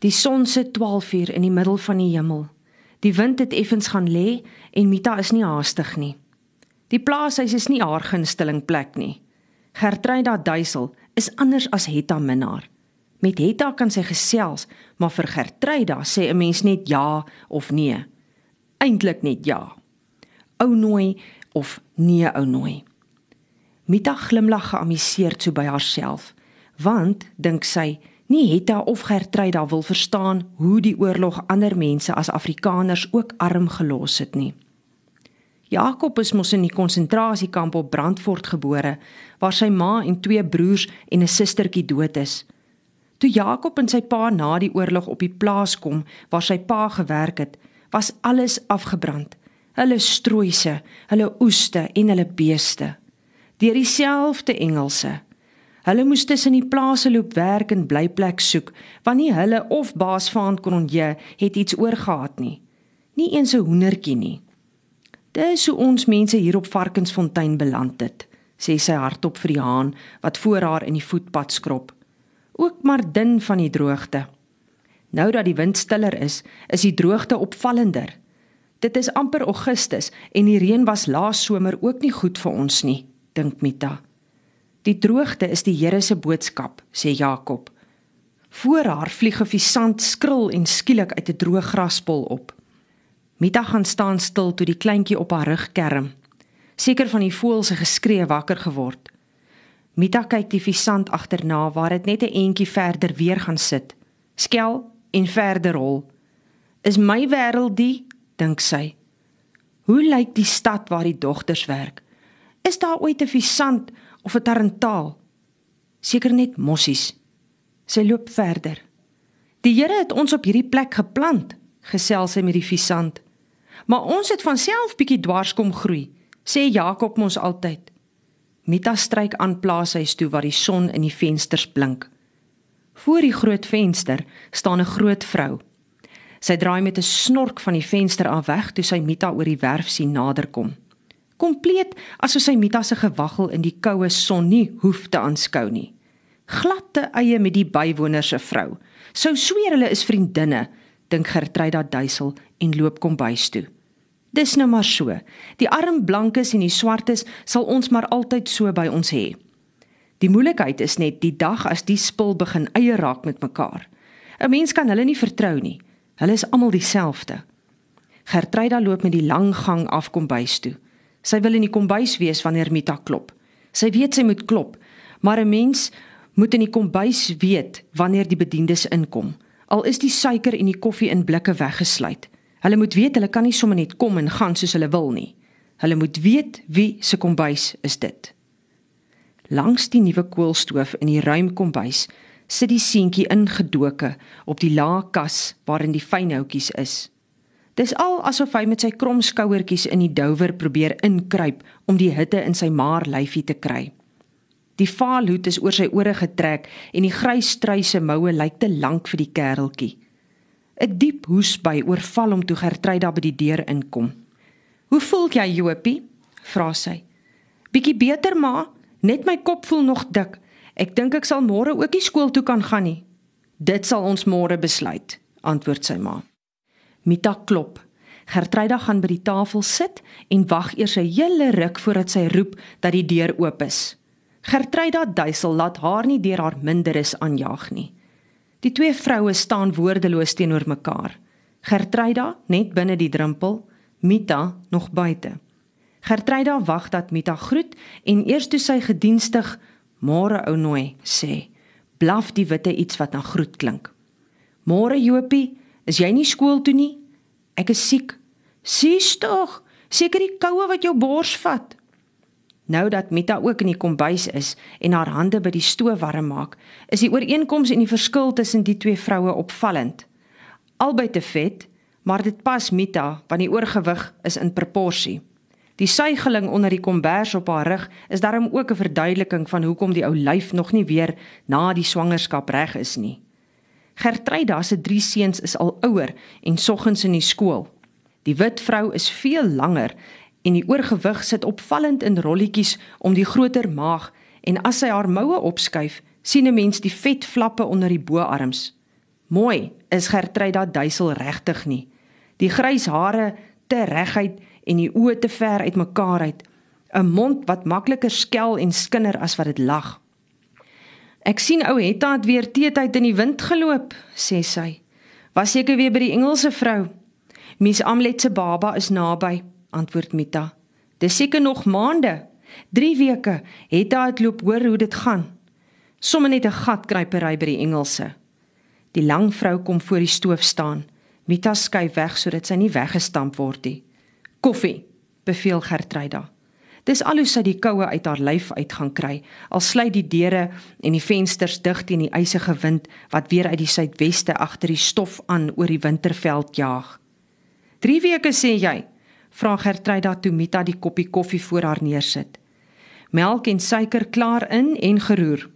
Die son sit 12 uur in die middel van die hemel. Die wind het effens gaan lê en Mita is nie haastig nie. Die plaashuis is nie haar gunsteling plek nie. Gertryda Duisel is anders as Hetta minnaar. Met Hetta kan sy gesels, maar vir Gertryda sê 'n mens net ja of nee. Eintlik net ja. Ou nooi of nee ou nooi. Mita glimlag geamuseerd so by haarself, want dink sy, nie Hetta of Gertryda wil verstaan hoe die oorlog ander mense as Afrikaners ook arm gelos het nie. Jakob is mos in die konsentrasiekamp op Brandfort gebore, waar sy ma en twee broers en 'n sustertjie dood is. Toe Jakob en sy pa na die oorlog op die plaas kom waar sy pa gewerk het, was alles afgebrand. Hulle strooise, hulle oeste en hulle beeste. Deur dieselfde Engelse. Hulle moes tussen die plase loop werk en blyplek soek, want nie hulle of baas van Kronje het iets oorgehad nie. Nie eens 'n hoendertjie nie. Dis hoe ons mense hier op Varkensfontein beland het, sê sy hardop vir die haan wat voor haar in die voetpad skrob. Ook maar dun van die droogte. Nou dat die wind stiller is, is die droogte opvallender. Dit is amper Augustus en die reën was laas somer ook nie goed vir ons nie, dink Mita. Die droogte is die Here se boodskap, sê Jakob. Voor haar vlieg 'n visant skril en skielik uit 'n droë graspol op. Mita gaan staan stil toe die kleintjie op haar rug kerm. Seker van die voël se geskree wakker geword. Mita kyk die visant agterna waar dit net 'n entjie verder weer gaan sit. Skel en verder hol. Is my wêreld die, dink sy. Hoe lyk die stad waar die dogters werk? Is daar ooit 'n visant of 'n tarantaal? Seker net mossies. Sy loop verder. Die Here het ons op hierdie plek geplant, gesels sy met die visant. Maar ons het van self bietjie dwars kom groei, sê Jakob mos altyd. Mita stryk aan plaashuis toe waar die son in die vensters blink. Voor die groot venster staan 'n groot vrou. Sy draai met 'n snork van die venster af weg toe sy Mita oor die werf sien naderkom. Kompleet asof sy Mita se gewaggel in die koue son nie hoef te aanskou nie. Gladte eie met die bywoners se vrou. Sou sweer hulle is vriendinne, dink Gertryda Duisel en loop kom bys toe. Dis nou maar so. Die arm blankes en die swartes sal ons maar altyd so by ons hê. Die moeilikheid is net die dag as die spul begin eie raak met mekaar. 'n Mens kan hulle nie vertrou nie. Hulle is almal dieselfde. Gertryda loop met die lang gang af kom bys toe. Sy wil in die kombuis wees wanneer Mita klop. Sy weet sy moet klop, maar 'n mens moet in die kombuis weet wanneer die bediendes inkom. Al is die suiker en die koffie in blikke weggesluit. Hulle moet weet hulle kan nie sommer net kom en gaan soos hulle wil nie. Hulle moet weet wie se kombuis is dit. Langs die nuwe koolstoof in die ruim kombuis sit die seentjie ingedoke op die lae kas waarin die fynhoutjies is. Dis al asof hy met sy krom skouertjies in die douwer probeer inkruip om die hitte in sy maar lyfie te kry. Die vaalhoed is oor sy ore getrek en die grys struise moue lyk te lank vir die kereltjie. 'n diep hoesby oorval hom toe Gertryda by die deur inkom. "Hoe voel jy, Jopie?" vra sy. "Bietjie beter, ma. Net my kop voel nog dik. Ek dink ek sal môre ook nie skool toe kan gaan nie." "Dit sal ons môre besluit," antwoord sy ma. Mita klop. Gertryda gaan by die tafel sit en wag eers 'n hele ruk voordat sy roep dat die deur oop is. Gertryda duisel laat haar nie deur haar minderes aanjaag nie. Die twee vroue staan woordeloos teenoor mekaar. Gertryda net binne die drempel, Mita nog buite. Gertryda wag dat Mita groet en eers toe sy gedienstig môre ou nooi sê, blaf die witte iets wat na groet klink. Môre Jopie, is jy nie skool toe nie? Ek is siek. Sies tog, seker die koue wat jou bors vat. Nou dat Mita ook in die kombuis is en haar hande by die stoof warm maak, is die ooreenkoms en die verskil tussen die twee vroue opvallend. Albei te vet, maar dit pas Mita want die oorgewig is in proporsie. Die suigeling onder die kombers op haar rug is daarom ook 'n verduideliking van hoekom die ou lyf nog nie weer na die swangerskap reg is nie. Gertryda se drie seuns is al ouer en soggens in die skool. Die wit vrou is veel langer en die oorgewig sit opvallend in rolletjies om die groter maag en as sy haar moue opskuif, sien 'n mens die vet flappe onder die boarms. Mooi is Gertryda duisel regtig nie. Die grys hare te reguit en die oë te ver uitmekaar uit. 'n Mond wat makliker skel en skinder as wat dit lag. Ek sien ou Hetta het weer teetyd in die wind geloop, sê sy. Was seker weer by die Engelse vrou. Mies Amlet se baba is naby, antwoord Mita. Dis seker nog maande. 3 weke het hy uitloop hoor hoe dit gaan. Somme net 'n gatkruipery by die Engelse. Die lang vrou kom voor die stoof staan. Mita skuif weg sodat sy nie weggestamp word nie. Koffie, beveel Gertryda. Dis al hoe sy die koue uit haar lyf uit gaan kry. Al sluit die deure en die vensters dig teen die ysige wind wat weer uit die suidweste agter die stof aan oor die winterveld jaag. 3 weke sê jy, vra Gertryda toe Mita die koppie koffie voor haar neersit. Melk en suiker klaar in en geroer.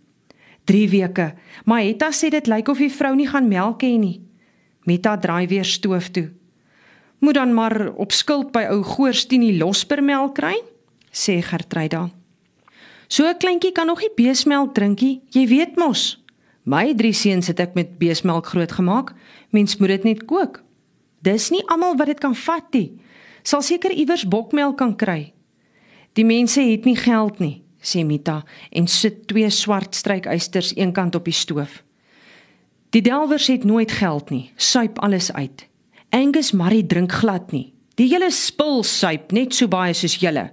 3 weke, maar Hetta sê dit lyk of die vrou nie gaan melk hê nie. Mita draai weer stoof toe. Moet dan maar op skuld by ou Goorstini lospermelk kry, sê Gertryda. So 'n kleintjie kan nog nie beesmelk drinkie, jy weet mos. My drie seuns het ek met beesmelk grootgemaak. Mens moet dit net kook. Dis nie almal wat dit kan vat nie sal seker iewers bokmelk kan kry. Die mense het nie geld nie, sê Mita en sit twee swart strykysters eenkant op die stoof. Die delwers het nooit geld nie, suip alles uit. Angus Marie drink glad nie. Die hele spul suip net so baie soos julle.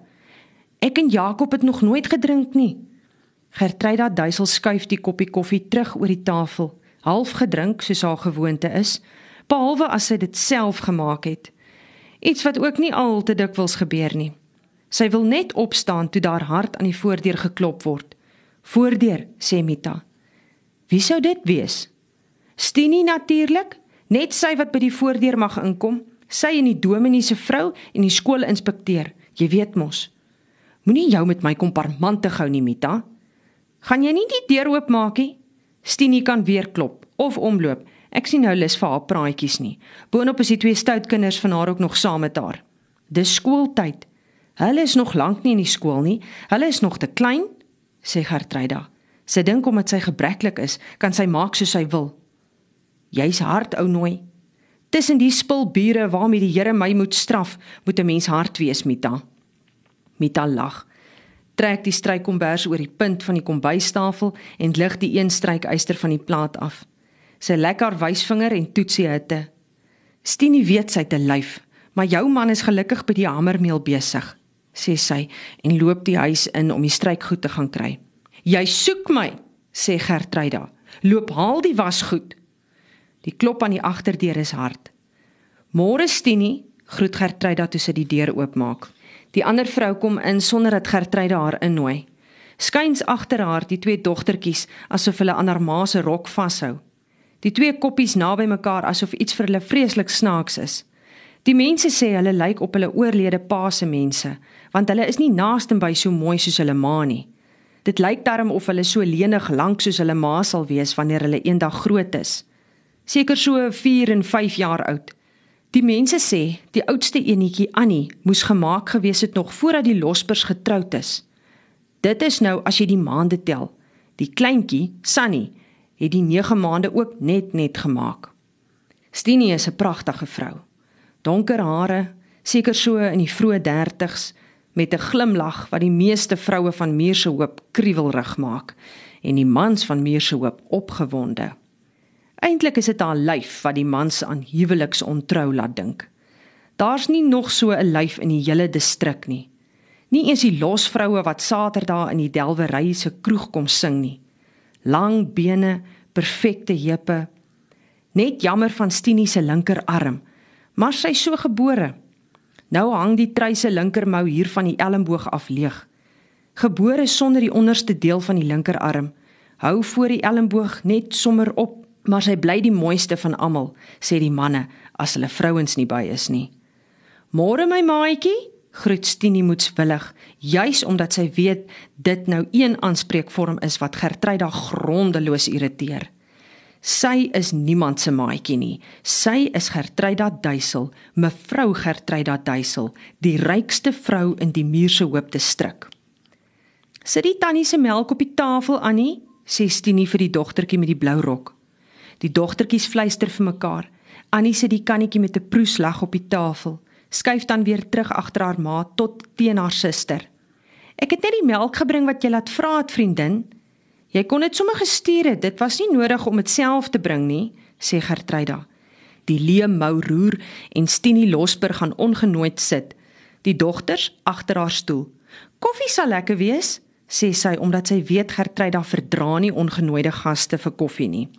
Ek en Jakob het nog nooit gedrink nie. Gertryda duisel skuif die koppie koffie terug oor die tafel, half gedrink soos haar gewoonte is, behalwe as sy dit self gemaak het. Iets wat ook nie al te dikwels gebeur nie. Sy wil net opstaan toe daar hard aan die voordeur geklop word. Voordeur, sê Mita. Wie sou dit wees? Stini natuurlik, net sy wat by die voordeur mag inkom. Sy en die dominee se vrou en die skoolinspekteur, jy weet mos. Moenie jou met my komparmante gou nie, Mita. Gaan jy nie die deur oopmaak nie? Stini kan weer klop of omloop Ek sien nou lus vir haar praatjies nie. Boonop is die twee stout kinders van haar ook nog saam met haar. Dis skooltyd. Hulle is nog lank nie in die skool nie. Hulle is nog te klein, sê Gertryda. Sy dink omdat sy gebreklik is, kan sy maak soos sy wil. Jy's hard ou nooi. Tussen die spulbure waarmee die Here my moet straf, moet 'n mens hard wees, Mita. Mita lag. Trek die strykombers oor die punt van die kombuistafel en lig die een strykyster van die plaat af sy lekker wysvinger en toetsie hitte. Stini weet sy te lyf, maar jou man is gelukkig by die hamermeel besig, sê sy en loop die huis in om die strykgoed te gaan kry. Jy soek my, sê Gertryda. Loop haal die wasgoed. Die klop aan die agterdeur is hard. Môre Stini, groet Gertryda toe sy die deur oopmaak. Die ander vrou kom in sonder dat Gertryda haar innooi. Skyns agter haar die twee dogtertjies asof hulle aan haar ma se rok vashou die twee koppies naby mekaar asof iets vir hulle vreeslik snaaks is. Die mense sê hulle lyk op hulle oorlede pa se mense, want hulle is nie naaste by so mooi soos hulle ma nie. Dit lyk darm of hulle so lenig lank soos hulle ma sal wees wanneer hulle eendag groot is. Seker so 4 en 5 jaar oud. Die mense sê die oudste enetjie Annie moes gemaak gewees het nog voordat die lospers getroud is. Dit is nou as jy die maande tel. Die kleintjie, Sunny, het die 9 maande ook net net gemaak. Stini is 'n pragtige vrou. Donker hare, seker so in die vroeë 30's met 'n glimlag wat die meeste vroue van Muurse Hoop kriewelrig maak en die mans van Muurse Hoop opgewonde. Eintlik is dit haar lyf wat die mans aan huweliks ontrou laat dink. Daar's nie nog so 'n lyf in die hele distrik nie. Nie eens die losvroue wat Saterdag in die Delwery se kroeg kom sing nie lang bene, perfekte heupe. Net jammer van Stini se linkerarm, maar sy so gebore. Nou hang die truise linkermou hier van die elmboog af leeg. Gebore sonder die onderste deel van die linkerarm. Hou voor die elmboog net sommer op, maar sy bly die mooiste van almal, sê die manne as hulle vrouens nie by is nie. Môre my maatjie, groet Stini moetswillig, juis omdat sy weet dit nou een aanspreekvorm is wat Gertryda grondeloos irriteer. Sy is niemand se maatjie nie. Sy is Gertryda Duisel, mevrou Gertryda Duisel, die rykste vrou in die Muurse Hoop distrik. Sit die tannie se melk op die tafel, Annie, sê Stini vir die dogtertjie met die blou rok. Die dogtertjies fluister vir mekaar. Annie sit die kannetjie met 'n proeslag op die tafel. Skuif dan weer terug agter haar ma tot teen haar suster. Ek het net die melk gebring wat jy laat vra het, vriendin. Jy kon dit sommer gestuur het. Dit was nie nodig om dit self te bring nie, sê Gertruida. Die leemou roer en Stinie Losberg gaan ongenooid sit. Die dogters agter haar stoel. Koffie sal lekker wees, sê sy omdat sy weet Gertruida verdra nie ongenooide gaste vir koffie nie.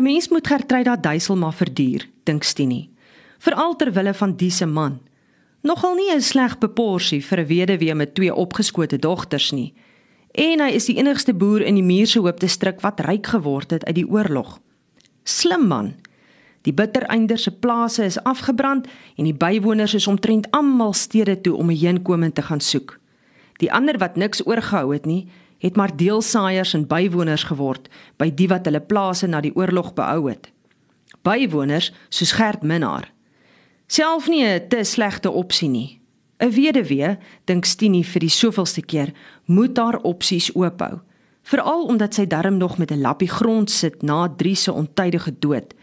'n Mens moet Gertruida duisel maar verduur, dink Stinie. Veral ter wille van diese man. Nogal nie 'n sleg proporsie vir 'n weduwee met twee opgeskote dogters nie. En hy is die enigste boer in die Muurse Hoop distrik wat ryk geword het uit die oorlog. Slim man. Die bittereinder se plase is afgebrand en die bywoners is omtrent almal stede toe om 'n heenkomend te gaan soek. Die ander wat niks oorgehou het nie, het maar deelsaaiers en bywoners geword by die wat hulle plase na die oorlog behou het. Bywoners soos Gert Minnar. Self nie 'n te slegte opsie nie. 'n Weduwee, dink Stinie vir die soveelste keer, moet haar opsies oophou, veral omdat sy darm nog met 'n lappie grond sit na Drie se ontydige dood.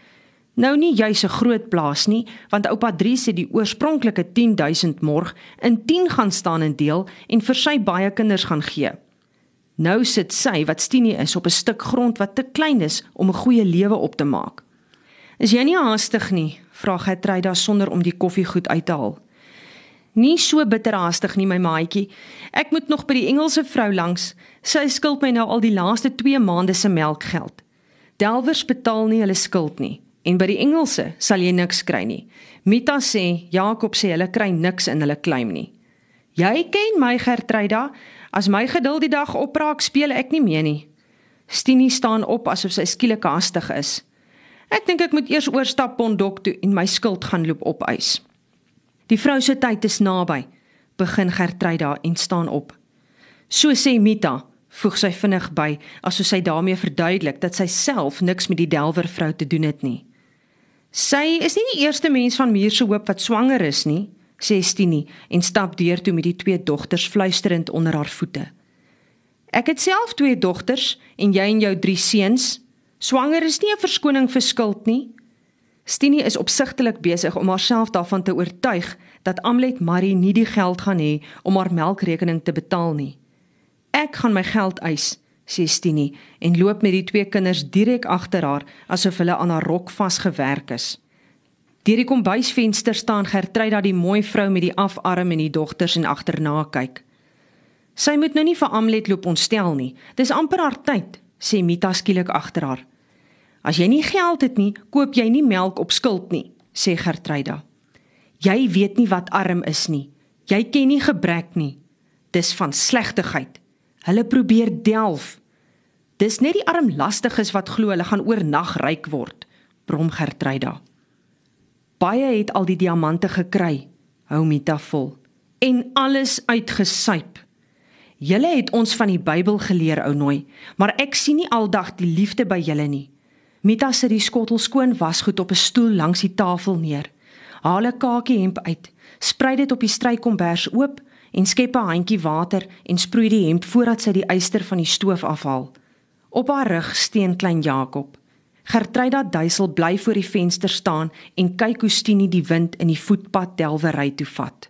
Nou nie juis 'n groot plaas nie, want oupa Dries het die oorspronklike 10000 morg in 10 gaan staan en deel en vir sy baie kinders gaan gee. Nou sit sy wat Stinie is op 'n stuk grond wat te klein is om 'n goeie lewe op te maak. Is jy nie haastig nie? vra Gertruida sonder om die koffiegoed uit te haal. Nie so bitterhaastig nie my maatjie. Ek moet nog by die Engelse vrou langs. Sy skuld my nou al die laaste 2 maande se melkgeld. Delwers betaal nie hulle skuld nie. En by die Engelse sal jy niks kry nie. Mita sê Jakob sê hulle kry niks in hulle claim nie. Jy ken my Gertruida, as my geduld die dag opraak, speel ek nie meer nie. Stinie staan op asof sy skielik haastig is. Ek dink ek moet eers oorstap Pondok toe en my skuld gaan loop opeis. Die vrou se tyd is naby, begin Gertruida en staan op. So sê Mita, voeg sy vinnig by, asof sy daarmee verduidelik dat sy self niks met die Delwer vrou te doen het nie. Sy is nie die eerste mens van Muurse Hoop wat swanger is nie, sê Stinie en stap deur toe met die twee dogters fluisterend onder haar voete. Ek het self twee dogters en jy en jou drie seuns. Swanger is nie 'n verskoning vir skuld nie. Stinie is opsigtelik besig om haarself daarvan te oortuig dat Amlet Marie nie die geld gaan hê om haar melkrekening te betaal nie. Ek gaan my geld eis, sê Stinie en loop met die twee kinders direk agter haar asof hulle aan haar rok vasgewerk is. Deur die kombuisvenster staan Gertruida die mooi vrou met die afarm en die dogters en agterna kyk. Sy moet nou nie vir Amlet loop ontstel nie. Dis amper haar tyd, sê Mita skielik agter haar. As jy nie geld het nie, koop jy nie melk op skuld nie, sê Gertruida. Jy weet nie wat arm is nie. Jy ken nie gebrek nie. Dis van slegtigheid. Hulle probeer delf. Dis net die armlastiges wat glo hulle gaan oornag ryk word, brom Gertruida. Baie het al die diamante gekry, hou Mita vol, en alles uitgesuip. Julle het ons van die Bybel geleer, ou nooi, maar ek sien nie aldag die liefde by julle nie. Mita sit die skottel skoon wasgoed op 'n stoel langs die tafel neer. Haal 'n kakie hemp uit, sprei dit op die strykombers oop en skep 'n handjie water en sproei die hemp voordat sy die yster van die stoof afhaal. Op haar rug steun klein Jakob. Gertruida duisel bly voor die venster staan en kyk hoe Stinie die wind in die voetpad delwery toe vat.